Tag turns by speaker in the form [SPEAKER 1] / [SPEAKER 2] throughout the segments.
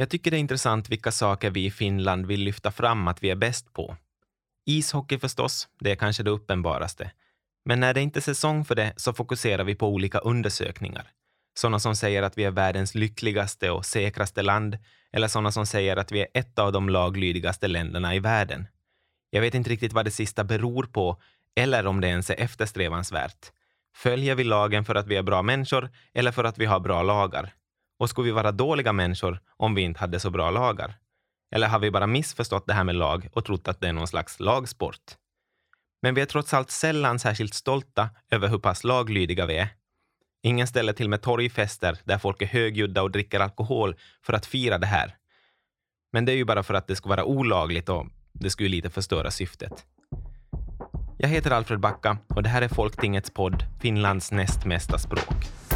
[SPEAKER 1] Jag tycker det är intressant vilka saker vi i Finland vill lyfta fram att vi är bäst på. Ishockey förstås, det är kanske det uppenbaraste. Men när det inte är säsong för det så fokuserar vi på olika undersökningar. Sådana som säger att vi är världens lyckligaste och säkraste land eller sådana som säger att vi är ett av de laglydigaste länderna i världen. Jag vet inte riktigt vad det sista beror på eller om det ens är eftersträvansvärt. Följer vi lagen för att vi är bra människor eller för att vi har bra lagar? Och skulle vi vara dåliga människor om vi inte hade så bra lagar? Eller har vi bara missförstått det här med lag och trott att det är någon slags lagsport? Men vi är trots allt sällan särskilt stolta över hur pass laglydiga vi är. Ingen ställer till med torgfester där folk är högljudda och dricker alkohol för att fira det här. Men det är ju bara för att det ska vara olagligt och det skulle lite förstöra syftet. Jag heter Alfred Backa och det här är Folktingets podd Finlands näst mesta språk.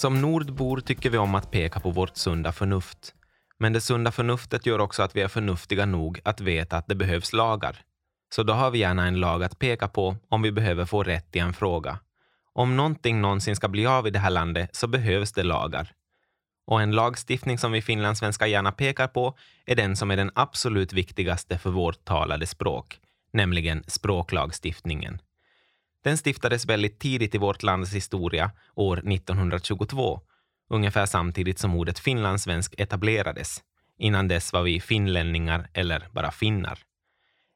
[SPEAKER 1] Som nordbor tycker vi om att peka på vårt sunda förnuft. Men det sunda förnuftet gör också att vi är förnuftiga nog att veta att det behövs lagar. Så då har vi gärna en lag att peka på om vi behöver få rätt i en fråga. Om någonting någonsin ska bli av i det här landet så behövs det lagar. Och en lagstiftning som vi finlandssvenskar gärna pekar på är den som är den absolut viktigaste för vårt talade språk, nämligen språklagstiftningen. Den stiftades väldigt tidigt i vårt lands historia, år 1922, ungefär samtidigt som ordet finlandssvensk etablerades. Innan dess var vi finlänningar eller bara finnar.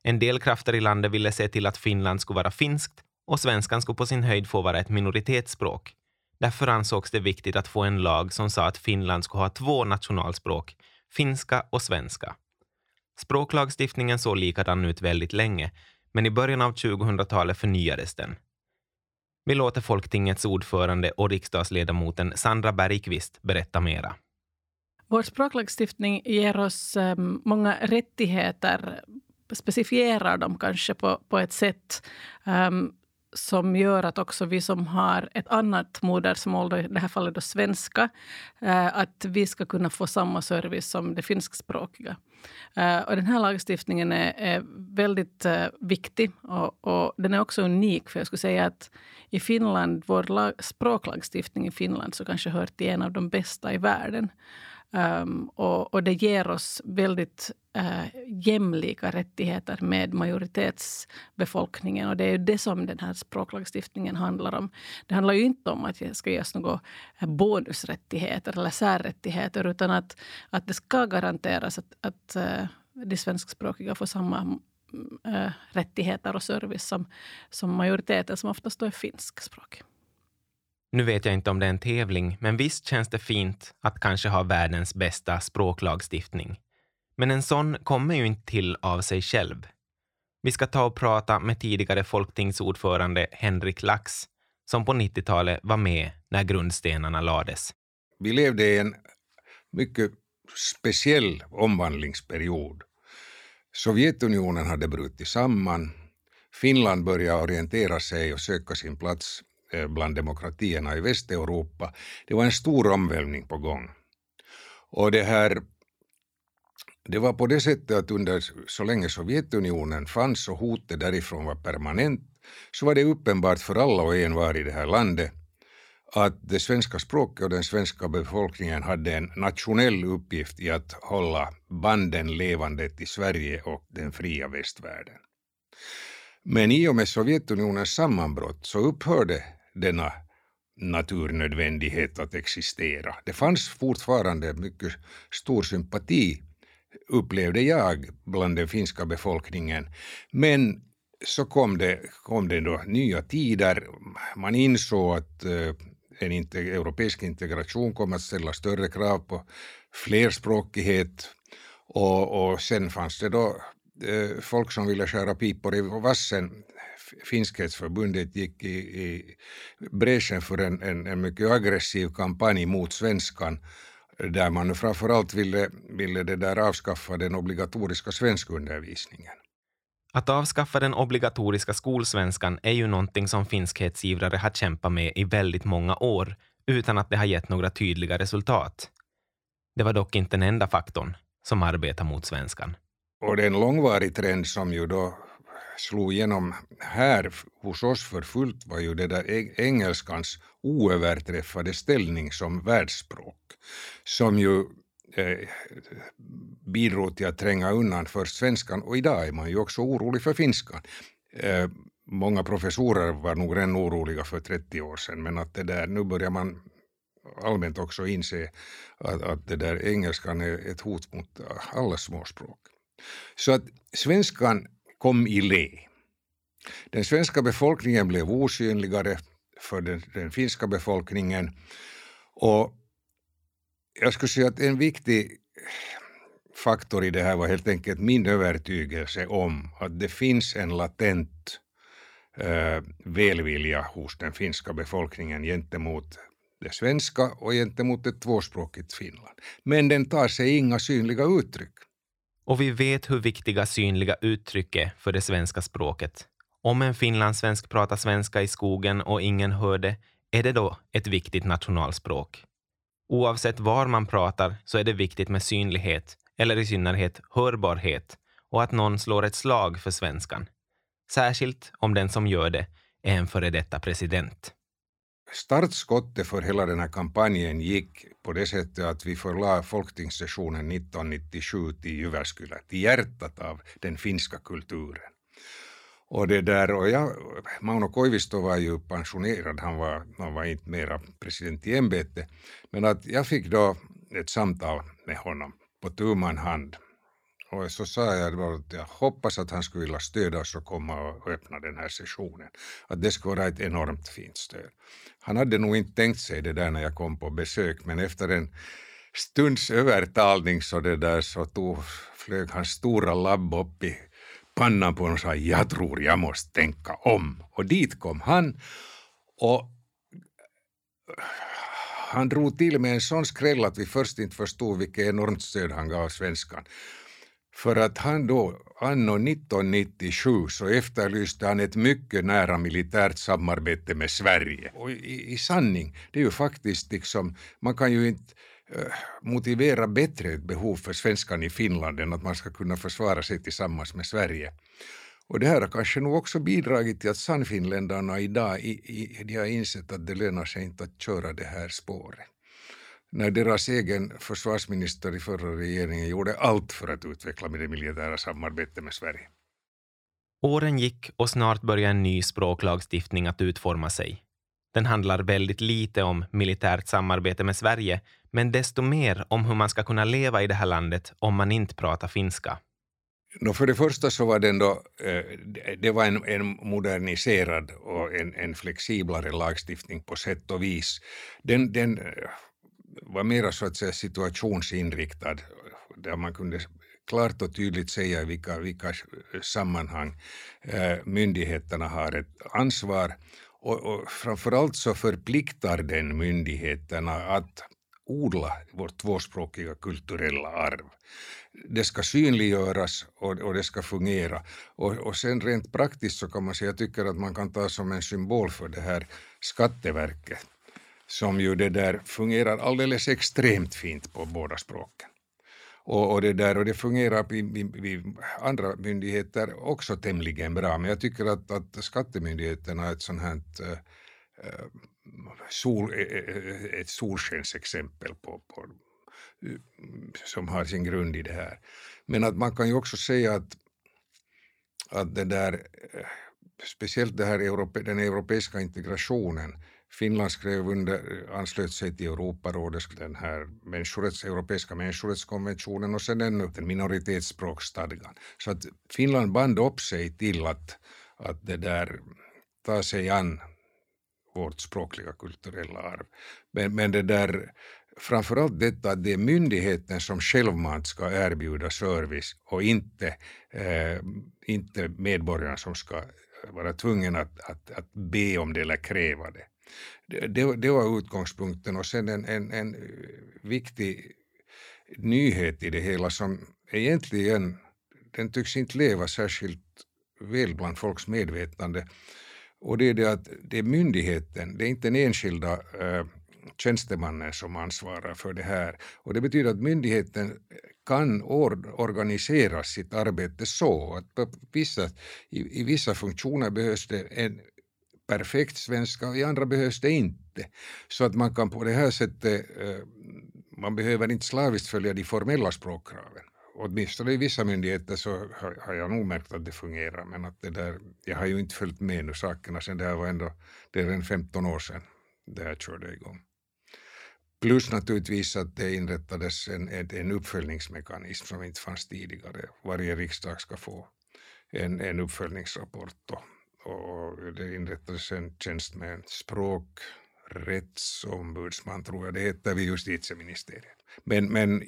[SPEAKER 1] En del krafter i landet ville se till att Finland skulle vara finskt och svenskan skulle på sin höjd få vara ett minoritetsspråk. Därför ansågs det viktigt att få en lag som sa att Finland skulle ha två nationalspråk, finska och svenska. Språklagstiftningen såg likadan ut väldigt länge, men i början av 2000-talet förnyades den. Vi låter Folktingets ordförande och riksdagsledamoten Sandra Bergqvist berätta mera.
[SPEAKER 2] Vår språklagstiftning ger oss ehm, många rättigheter, specifierar dem kanske på, på ett sätt um, som gör att också vi som har ett annat modersmål, i det här fallet då svenska, eh, att vi ska kunna få samma service som det finskspråkiga. Eh, och den här lagstiftningen är, är väldigt eh, viktig och, och, den är också unik. För jag skulle säga att i Finland, vår lag, språklagstiftning i Finland så kanske hör till en av de bästa i världen. Um, och, och, det ger oss väldigt uh, jämlika rättigheter med majoritetsbefolkningen. Och det är det som den här språklagstiftningen handlar om. Det handlar ju inte om att det ska ges några eh, bonusrättigheter eller särrättigheter utan att, att det ska garanteras att, att uh, de svenskspråkiga får samma uh, rättigheter och service som, som majoriteten som oftast är finskspråkig.
[SPEAKER 1] Nu vet jag inte om det är en tävling, men visst känns det fint att kanske ha världens bästa språklagstiftning. Men en sån kommer ju inte till av sig själv. Vi ska ta och prata med tidigare folktingsordförande Henrik Lax, som på 90-talet var med när grundstenarna lades.
[SPEAKER 3] Vi levde i en mycket speciell omvandlingsperiod. Sovjetunionen hade brutit samman. Finland började orientera sig och söka sin plats Eh, bland demokratierna i Västeuropa. Det var en stor omvälvning på gång. Och det här det var på det sättet att under så länge Sovjetunionen fanns och hotet därifrån var permanent så var det uppenbart för alla och envar i det här landet att det svenska språket och den svenska befolkningen hade en nationell uppgift i att hålla banden levande till Sverige och den fria västvärlden. Men i och med Sovjetunionens sammanbrott så upphörde denna naturnödvändighet att existera. Det fanns fortfarande mycket stor sympati, upplevde jag, bland den finska befolkningen. Men så kom det, kom det då nya tider. Man insåg att eh, en inte, europeisk integration kommer att ställa större krav på flerspråkighet och, och sen fanns det då eh, folk som ville skära pipor i vassen Finskhetsförbundet gick i, i bräschen för en, en, en mycket aggressiv kampanj mot svenskan där man framförallt ville, ville det där avskaffa den obligatoriska svenskundervisningen.
[SPEAKER 1] Att avskaffa den obligatoriska skolsvenskan är ju någonting som finskhetsgivrare har kämpat med i väldigt många år utan att det har gett några tydliga resultat. Det var dock inte den enda faktorn som arbetar mot svenskan.
[SPEAKER 3] Och det är en långvarig trend som ju då slog igenom här hos oss för fullt var ju det där engelskans oöverträffade ställning som världsspråk, som ju eh, bidrog till att tränga undan först svenskan och idag är man ju också orolig för finskan. Eh, många professorer var nog redan oroliga för 30 år sedan men att det där, nu börjar man allmänt också inse att, att det där engelskan är ett hot mot eh, alla småspråk. Så att svenskan kom i le. Den svenska befolkningen blev osynligare för den, den finska befolkningen och jag skulle säga att en viktig faktor i det här var helt enkelt min övertygelse om att det finns en latent eh, välvilja hos den finska befolkningen gentemot det svenska och gentemot ett tvåspråkigt Finland. Men den tar sig inga synliga uttryck.
[SPEAKER 1] Och vi vet hur viktiga synliga uttryck är för det svenska språket. Om en finlandssvensk pratar svenska i skogen och ingen hör det, är det då ett viktigt nationalspråk? Oavsett var man pratar så är det viktigt med synlighet, eller i synnerhet hörbarhet, och att någon slår ett slag för svenskan. Särskilt om den som gör det är en före detta president
[SPEAKER 3] startskottet för hela den här kampanjen gick på det sättet att vi förlade folktingssessionen 1997 till Jyväskylä, till hjärtat av den finska kulturen. Och det där, och jag, Mauno Koivisto var ju pensionerad, han var, han var inte mera president i ämbete, men att jag fick då ett samtal med honom på tu man hand och så sa jag att jag hoppas att han skulle vilja stödja oss och komma och öppna den här sessionen. Att det skulle vara ett enormt fint stöd. Han hade nog inte tänkt sig det där när jag kom på besök, men efter en stunds övertalning så, det där, så tog, flög hans stora labb upp i pannan på honom och sa jag tror jag måste tänka om. Och dit kom han och han drog till med en sån skräll att vi först inte förstod vilket enormt stöd han gav svenskan. För att han då, anno 1997, så efterlyste han ett mycket nära militärt samarbete med Sverige. Och i, i sanning, det är ju faktiskt liksom, man kan ju inte eh, motivera bättre ett behov för svenskan i Finland än att man ska kunna försvara sig tillsammans med Sverige. Och det här har kanske nog också bidragit till att sannfinländarna idag i, i, de har insett att det lönar sig inte att köra det här spåret när deras egen försvarsminister i förra regeringen gjorde allt för att utveckla det militära samarbetet med Sverige.
[SPEAKER 1] Åren gick och snart började en ny språklagstiftning att utforma sig. Den handlar väldigt lite om militärt samarbete med Sverige, men desto mer om hur man ska kunna leva i det här landet om man inte pratar finska.
[SPEAKER 3] No, för det första så var den då, eh, det var en, en moderniserad och en, en, flexiblare lagstiftning på sätt och vis. Den, den var mera så att säga situationsinriktad där man kunde klart och tydligt säga i vilka, vilka sammanhang eh, myndigheterna har ett ansvar och, och framförallt så förpliktar den myndigheterna att odla vårt tvåspråkiga kulturella arv. Det ska synliggöras och, och det ska fungera. Och, och sen rent praktiskt så kan man säga, jag tycker att man kan ta som en symbol för det här Skatteverket som ju det där fungerar alldeles extremt fint på båda språken. Och, och, det, där, och det fungerar vid, vid, andra myndigheter också tämligen bra, men jag tycker att, att skattemyndigheterna är ett sånt här äh, sol, eh, ett solskensexempel på, på, som har sin grund i det här. Men att man kan ju också säga att, att det där, speciellt det här den europeiska integrationen Finland skrev under, anslöt sig till Europarådets, den här människorätts, europeiska människorättskonventionen och sen ännu den minoritetsspråkstadgan. Så att Finland band upp sig till att, att det där ta sig an vårt språkliga kulturella arv. Men, men det där, framförallt detta att det är myndigheten som självmant ska erbjuda service och inte, eh, inte medborgarna som ska vara tvungen att, att, att be om det eller kräva det det, det var utgångspunkten och sen en, en, en viktig nyhet i det hela som egentligen den tycks inte leva särskilt väl bland folks medvetande. Och det är det att det är myndigheten, det är inte den enskilda eh, tjänstemannen som ansvarar för det här. Och det betyder att myndigheten kan or organisera sitt arbete så att på vissa, i, i vissa funktioner behövs det en perfekt svenska och i andra behövs det inte. Så att man kan på det här sättet, eh, man behöver inte slaviskt följa de formella språkkraven. Åtminstone i vissa myndigheter så har, jag nog märkt att det fungerar men att det där, jag har ju inte följt med nu sakerna sen det här var ändå, det är 15 år sedan det här körde igång. Plus naturligtvis att det inrättades en, en uppföljningsmekanism som inte fanns tidigare. Varje riksdag ska få en, en uppföljningsrapport och och det inrättades en tjänst med en språkrättsombudsman, tror jag det heter, vid justitieministeriet. Men, men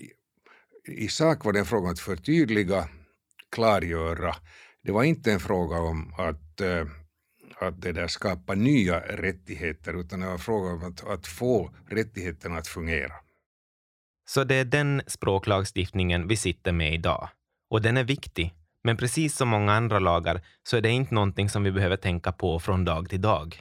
[SPEAKER 3] i sak var det en fråga om att förtydliga, klargöra. Det var inte en fråga om att eh, att det där skapa nya rättigheter utan det var fråga om att, att få rättigheterna att fungera.
[SPEAKER 4] Så det är den språklagstiftningen vi sitter med idag. Och den är viktig. Men precis som många andra lagar så är det inte någonting som vi behöver tänka på från dag till dag.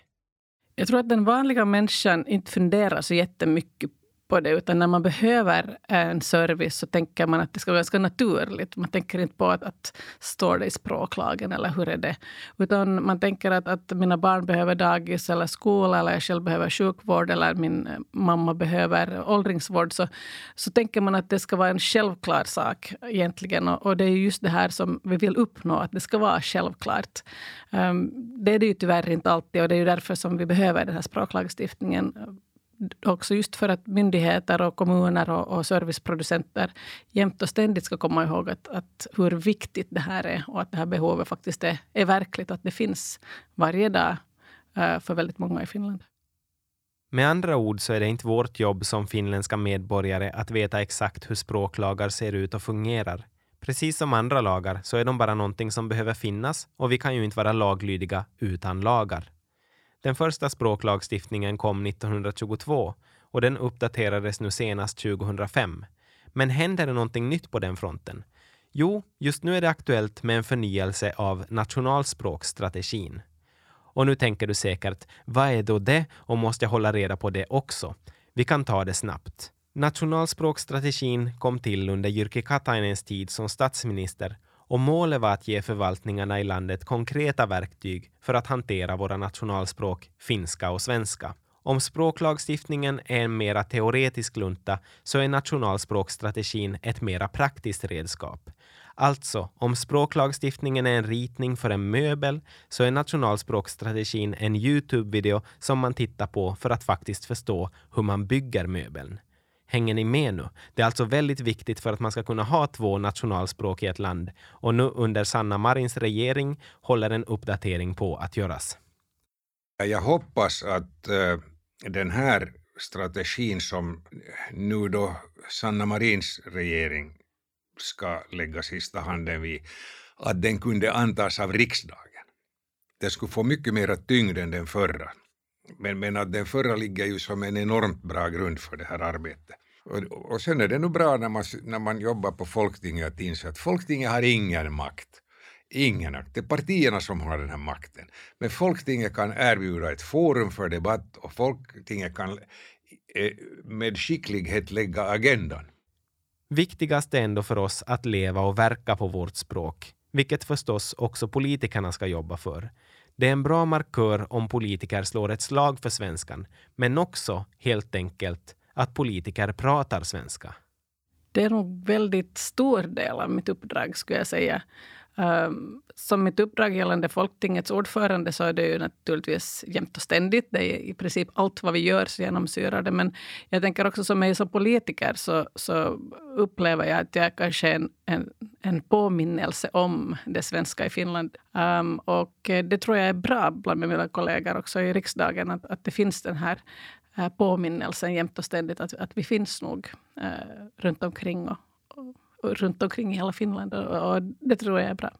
[SPEAKER 2] Jag tror att den vanliga människan inte funderar så jättemycket på det, utan när man behöver en service så tänker man att det ska vara ganska naturligt. Man tänker inte på att, att står det i språklagen eller hur är det? Utan man tänker att, att mina barn behöver dagis eller skola eller jag själv behöver sjukvård eller min eh, mamma behöver åldringsvård. Så, så tänker man att det ska vara en självklar sak egentligen. Och, och det är just det här som vi vill uppnå, att det ska vara självklart. Um, det är det ju tyvärr inte alltid och det är ju därför som vi behöver den här språklagstiftningen också just för att myndigheter och kommuner och, och serviceproducenter jämt och ständigt ska komma ihåg att, att, hur viktigt det här är och att det här behovet faktiskt är, är verkligt, att det finns varje dag eh, för väldigt många i Finland.
[SPEAKER 4] Med andra ord så är det inte vårt jobb som finländska medborgare att veta exakt hur språklagar ser ut och fungerar. Precis som andra lagar så är de bara någonting som behöver finnas och vi kan ju inte vara laglydiga utan lagar. Den första språklagstiftningen kom 1922 och den uppdaterades nu senast 2005. Men händer det någonting nytt på den fronten? Jo, just nu är det aktuellt med en förnyelse av nationalspråksstrategin. Och nu tänker du säkert, vad är då det och måste jag hålla reda på det också? Vi kan ta det snabbt. Nationalspråksstrategin kom till under Jyrki Katainens tid som statsminister och målet var att ge förvaltningarna i landet konkreta verktyg för att hantera våra nationalspråk finska och svenska. Om språklagstiftningen är en mera teoretisk lunta så är nationalspråkstrategin ett mera praktiskt redskap. Alltså, om språklagstiftningen är en ritning för en möbel så är nationalspråkstrategin en Youtube-video som man tittar på för att faktiskt förstå hur man bygger möbeln. Hänger ni med nu? Det är alltså väldigt viktigt för att man ska kunna ha två nationalspråk i ett land. Och nu under Sanna Marins regering håller en uppdatering på att göras.
[SPEAKER 3] Jag hoppas att uh, den här strategin som nu då Sanna Marins regering ska lägga sista handen vid, att den kunde antas av riksdagen. Den skulle få mycket mer tyngd än den förra. Men, men att den förra ligger ju som en enormt bra grund för det här arbetet. Och, och sen är det nog bra när man, när man jobbar på Folktinget att inse att Folktinget har ingen makt. Ingen makt. Det är partierna som har den här makten. Men Folktinget kan erbjuda ett forum för debatt och Folktinget kan eh, med skicklighet lägga agendan.
[SPEAKER 4] Viktigast är ändå för oss att leva och verka på vårt språk, vilket förstås också politikerna ska jobba för. Det är en bra markör om politiker slår ett slag för svenskan, men också, helt enkelt, att politiker pratar svenska?
[SPEAKER 2] Det är nog väldigt stor del av mitt uppdrag, skulle jag säga. Um, som mitt uppdrag gällande Folktingets ordförande så är det ju naturligtvis jämt och ständigt. Det är i princip allt vad vi gör så genomsyrar det. Men jag tänker också som mig som politiker så, så upplever jag att jag kanske är en, en, en påminnelse om det svenska i Finland. Um, och det tror jag är bra bland mina kollegor också i riksdagen att, att det finns den här Eh, påminnelsen jämt och ständigt att, att vi finns nog eh, runt omkring och, och, och, runt omkring i hela Finland. Och, och, det tror jag är bra.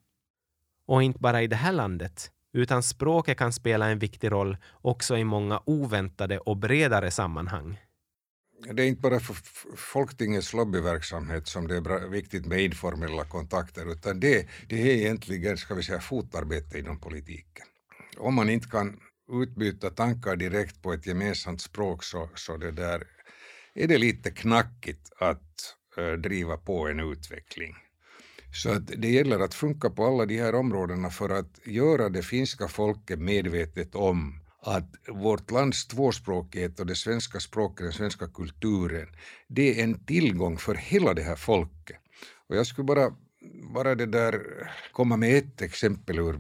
[SPEAKER 4] Och inte bara i det här landet, utan språket kan spela en viktig roll också i många oväntade och bredare sammanhang.
[SPEAKER 3] det är inte bara för Folktingets lobbyverksamhet som det är viktigt med informella kontakter, utan det, det är egentligen, ska vi säga, fotarbete inom politiken. Om man inte kan utbyta tankar direkt på ett gemensamt språk så, så det där, är det lite knackigt att äh, driva på en utveckling. Så att det gäller att funka på alla de här områdena för att göra det finska folket medvetet om att vårt lands tvåspråkighet och det svenska språket, den svenska kulturen, det är en tillgång för hela det här folket. Och jag skulle bara, bara det där komma med ett exempel ur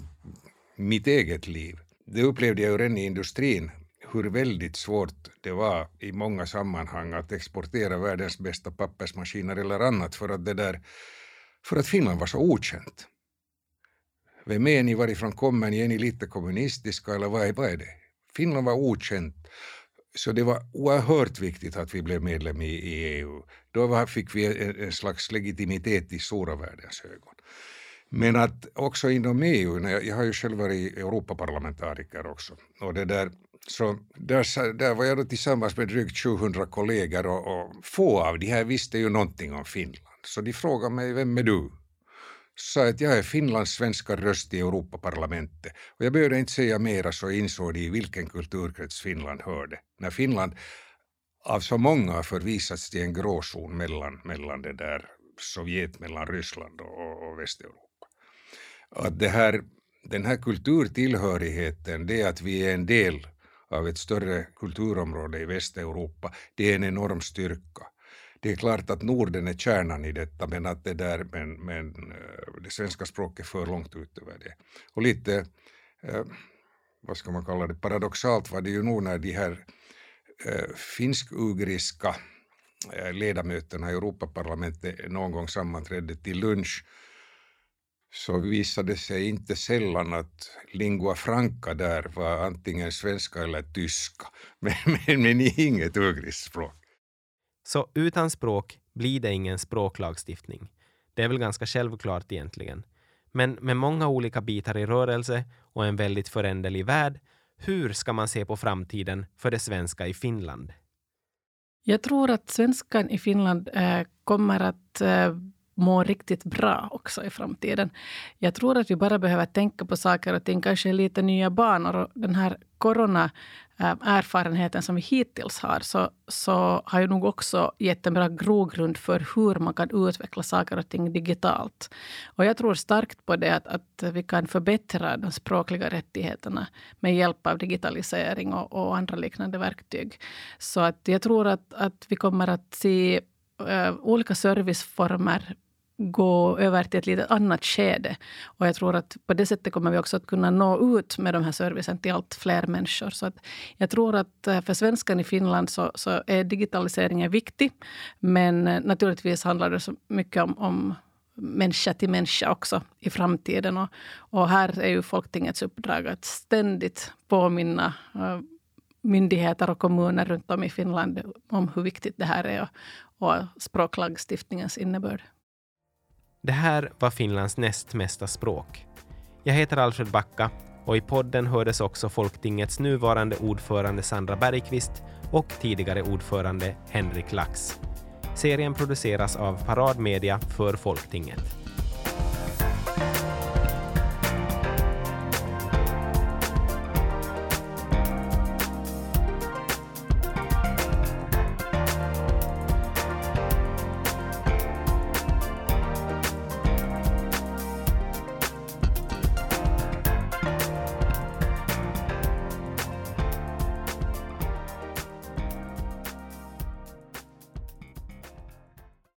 [SPEAKER 3] mitt eget liv. Det upplevde jag ju redan i industrin hur väldigt svårt det var i många sammanhang att exportera världens bästa pappersmaskiner eller annat för att det där för att Finland var så okänt. Vem är ni, varifrån kommer ni, är ni lite kommunistiska eller vad är, vad är det? Finland var okänt. Så det var oerhört viktigt att vi blev medlem i, i EU. Då var, fick vi en, en, slags legitimitet i stora världens ögon. Men att också inom EU, jag, jag har ju själv varit Europaparlamentariker också, och det där, så där, där var jag då tillsammans med drygt 700 kollegor och, och få av de här visste ju någonting om Finland. Så de frågade mig, vem är du? sa att jag är Finlands svenska röst i Europaparlamentet. Och jag behövde inte säga mera så insåg de i vilken kulturkrets Finland hörde. När Finland av så många har förvisats till en gråzon mellan, mellan det där Sovjet, mellan Ryssland och, och Västeuropa. Att det här, den här kulturtillhörigheten, det att vi är en del av ett större kulturområde i Västeuropa, det är en enorm styrka det är klart att Norden är kärnan i detta men att det där men, men eh, det svenska språket för långt ut över det. Och lite, eh, vad ska man kalla det, paradoxalt var det ju nog när de här eh, finsk-ugriska eh, ledamöterna i Europaparlamentet någon gång sammanträdde till lunch så visade det sig inte sällan att lingua franca där var antingen svenska eller tyska, men, men, men inget ugriskt språk.
[SPEAKER 1] Så utan språk blir det ingen språklagstiftning. Det är väl ganska självklart egentligen. Men med många olika bitar i rörelse och en väldigt föränderlig värld, hur ska man se på framtiden för det svenska i Finland?
[SPEAKER 2] Jag tror att svenskan i Finland eh, kommer att eh, må riktigt bra också i framtiden. Jag tror att vi bara behöver tänka på saker och ting, kanske lite nya banor. Och den här corona-erfarenheten eh, som vi hittills har så, så har ju nog också gett en bra grogrund för hur man kan utveckla saker och ting digitalt. Och jag tror starkt på det att, att vi kan förbättra de språkliga rättigheterna med hjälp av digitalisering och, och andra liknande verktyg. Så att jag tror att, att vi kommer att se uh, olika serviceformer gå över till ett lite annat skede. Och jag tror att på det sättet kommer vi också att kunna nå ut med de här servicen till allt fler människor. Så att jag tror att eh, för svenskan i Finland så, så är digitaliseringen viktig. Men eh, naturligtvis handlar det så mycket om, om människa till människa också i framtiden. Och, och här är ju Folktingets uppdrag att ständigt påminna eh, myndigheter och kommuner runt om i Finland om hur viktigt det här är och, och språklagstiftningens innebörd.
[SPEAKER 1] Det här var Finlands näst mesta språk. Jag heter Alfred Backa och i podden hördes också Folktingets nuvarande ordförande Sandra Bergqvist och tidigare ordförande Henrik Lax. Serien produceras av Parad Media för Folktinget.